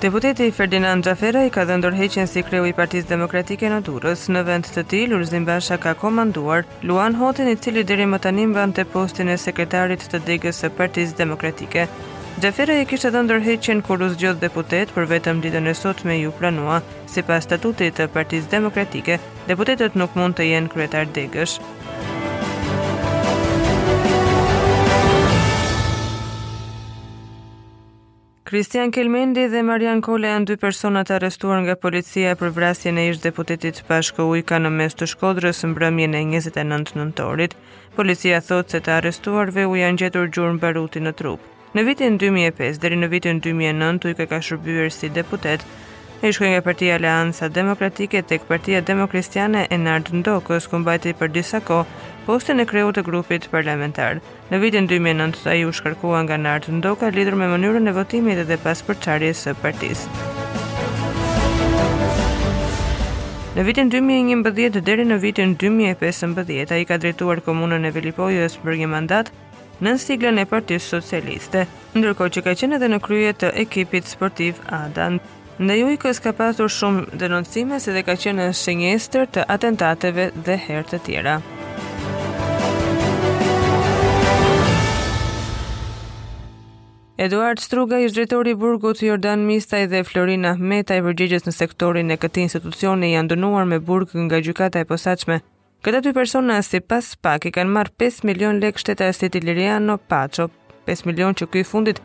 Deputeti Ferdinand Xhaferaj ka dhënë dorëheqjen si kreu i Partisë Demokratike në Durrës. Në vend të tij, Lulzim Basha ka komanduar Luan Hotin, i cili deri më tani mbante postin e sekretarit të degës së Partisë Demokratike. Xhaferaj e kishte dhënë dorëheqjen kur u zgjodh deputet, por vetëm ditën e sotme iu pranua. Sipas statutit të Partisë Demokratike, deputetët nuk mund të jenë kryetar degësh. Kristian Kelmendi dhe Marjan Kola janë dy personat e arrestuar nga policia për vrasjen e ish-deputetit Pashko Ujka në mes të Shkodrës mbrëmjen e 29 nëntorit. Policia thotë se të arrestuarve u janë gjetur gjurmë baruti në trup. Në vitin 2005 deri në vitin 2009 Ujka ka shërbyer si deputet. Ai shkoi nga Partia Aleanca Demokratike tek Partia Demokristiane e Nard Ndokës, ku mbajti për disa kohë postin e kreut të grupit parlamentar. Në vitin 2009 ai u shkarkua nga Nard Ndoka lidhur me mënyrën e votimit dhe pas përçarjes së partisë. Në vitin 2011 deri në vitin 2015 ai ka drejtuar komunën e Velipojës për një mandat nën siglën e Partisë Socialiste, ndërkohë që ka qenë edhe në krye të ekipit sportiv Ada. Ndaj Ujkës ka pasur shumë denoncime si dhe ka qenë në shënjestër të atentateve dhe herë të tjera. Eduard Struka, ish drejtori i burgut Jordan Misja dhe Florin Ahmetaj, përgjegjës në sektorin e këtij institucioni janë dënuar me burg nga gjykata e posaçme Këta dy persona sipas SPAK i kanë marrë 5 milion lek shtetasit Iliriano Paço, 5 milion që ky i fundit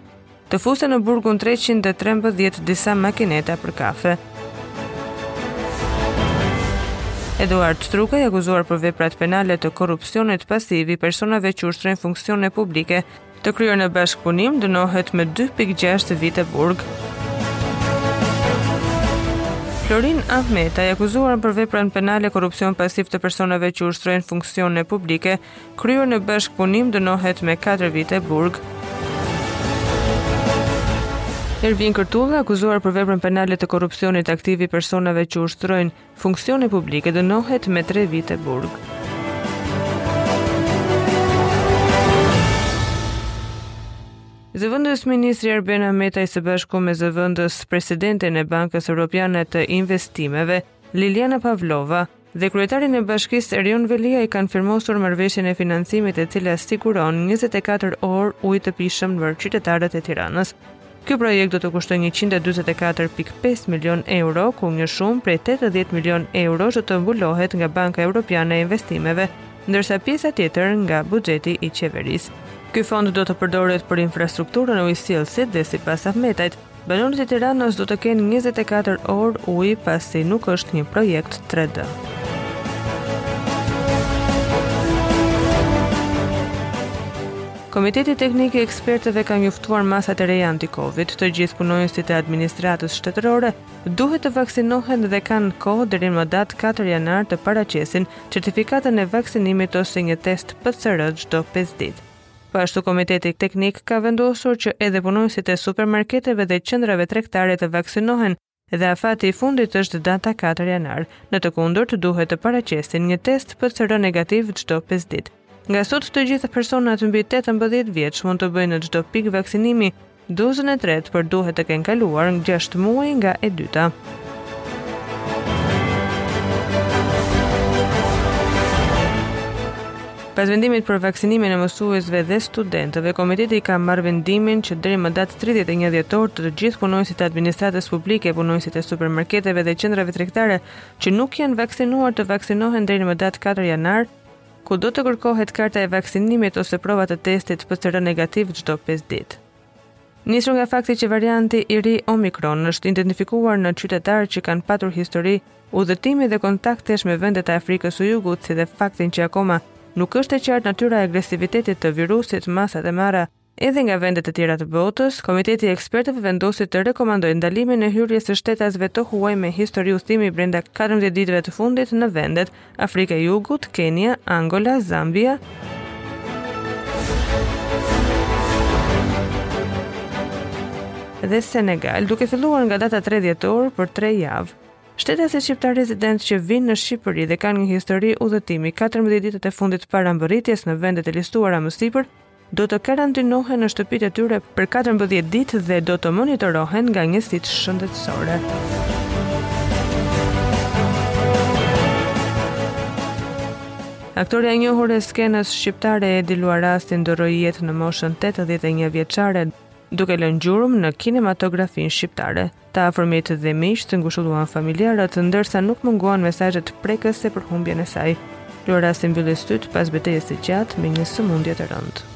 të fuste në burgun 313 disa makineta për kafe. Eduard Struka i akuzuar për veprat penale të korrupsionit pasiv i personave që ushtrojnë funksione publike Të kryer në bashkëpunim dënohet me 2.6 vite burg. Florin Ahmetaj, i akuzuar për veprën penale korrupsion pasiv të personave që ushtrojnë funksione publike, kryer në bashkëpunim dënohet me 4 vite burg. Ervin Kërtulla, akuzuar për veprën penale të korrupsionit aktiv i personave që ushtrojnë Funksione publike dënohet me tre vite burg. Zëvendës Ministri Arben Ahmetaj së bashku me zëvendës Presidenten e Bankës Europiane të Investimeve, Lilyana Pavlova, dhe kryetarin e bashkisë Erion Veliaj kanë firmosur marrëveshjen e financimit e cila siguron 24 orë ujë të pijshëm për qytetarët e Tiranës. Ky projekt do të kushtojë njëqind e dyzet e katër pikë pesë milionë euro, ku një shumë prej tetëdhjetë milionë eurosh do të mbulohet nga Banka Europiane e Investimeve, ndërsa pjesa tjetër nga buxheti i qeverisë. Ky fond do të përdoret për infrastrukturën e ujësjellësit dhe sipas Ahmetajt, banorët e Tiranës do të kenë njëzet e katër orë ujë pasi nuk është një projekt 3D. Komiteti Teknik i Ekspertëve ka njoftuar masat e reja anti-Covid, të gjithë punonjësit e administratës shtetërore duhet të vaksinohen dhe kanë kohë deri më datë katër janar të paraqesin certifikatën e vaksinimit ose një test PCR çdo pesë ditë. Po ashtu Komiteti Teknik ka vendosur që edhe punonjësit e supermarketeve dhe qendrave tregtare të vaksinohen dhe afati i fundit është data 4 janar. Në të kundërt, duhet të paraqesin një test PCR negativ çdo 5 ditë. Nga sot të gjitha personat mbi 18 vjeç mund të bëjnë në çdo pikë vaksinimi dozën e tretë, por duhet të kenë kaluar 6 muaj nga e dyta. Pas vendimit për vaksinimin e mësuesve dhe studentëve, komiteti ka marrë vendimin që deri më datë 31 dhjetor të gjithë punonjësit e administratës publike, punonjësit e supermarketeve dhe qendrave tregtare që nuk janë vaksinuar të vaksinohen deri më datë 4 janar, ku do të kërkohet karta e vaksinimit ose prova të testit PCR negativ çdo 5 ditë. Nisur nga fakti që varianti i ri Omicron është identifikuar në qytetarë që kanë patur histori udhëtimi dhe kontaktesh me vendet e Afrikës së Jugut, si dhe faktin që akoma nuk është e qartë natyra e agresivitetit të virusit, masat e marra edhe nga vendet e tjera të botës, Komiteti i Ekspertëve vendosi të rekomandojë ndalimin e hyrjes së shtetasve të huaj me histori udhëtimi brenda 14 ditëve të fundit në vendet Afrika e Jugut, Kenia, Angola, Zambia, dhe Senegal, duke filluar nga data 3 dhjetor për 3 javë. Shtetasit shqiptarë rezidentë që vinë në Shqipëri dhe kanë një histori udhëtimi 14 ditët e fundit para mbërritjes në vendet e listuara më sipër, do të karantinohen në shtëpitë e tyre për 14 ditë dhe do të monitorohen nga njësitë shëndetësore. Aktorja e njohur e skenës shqiptare Edi Luarasi ndërroi jetë në moshën 81 vjeçare, duke lënë gjurmë në kinematografinë shqiptare. Të afërmit dhe miqtë ngushëlluan familjarët, ndërsa nuk munguan mesazhet prekëse për humbjen e saj. Luarasi mbylli sytë pas betejës së gjatë me një sëmundje të rëndë.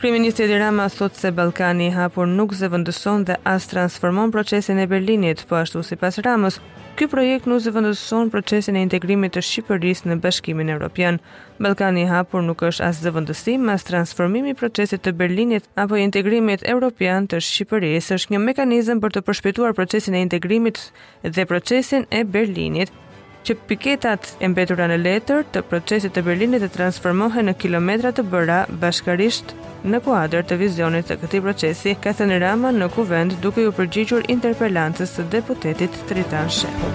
Kryeministri Edi Rama thotë se Ballkani i hapur nuk zëvendëson dhe as transformon procesin e Berlinit, po ashtu sipas Ramës, ky projekt nuk zëvendëson procesin e integrimit të Shqipërisë në Bashkimin Evropian. Ballkani i Hapur nuk është as zëvendësim, as transformim i procesit të Berlinit apo integrimit evropian të Shqipërisë, është një mekanizëm për të përshpejtuar procesin e integrimit dhe procesin e Berlinit që piketat e mbetura në letër të procesit të Berlinit të transformohen në kilometra të bëra bashkarisht në kuadër të vizionit të këtij procesi, ka thënë Rama në Kuvend duke iu përgjigjur interpelancës së deputetit Tritan Shehu.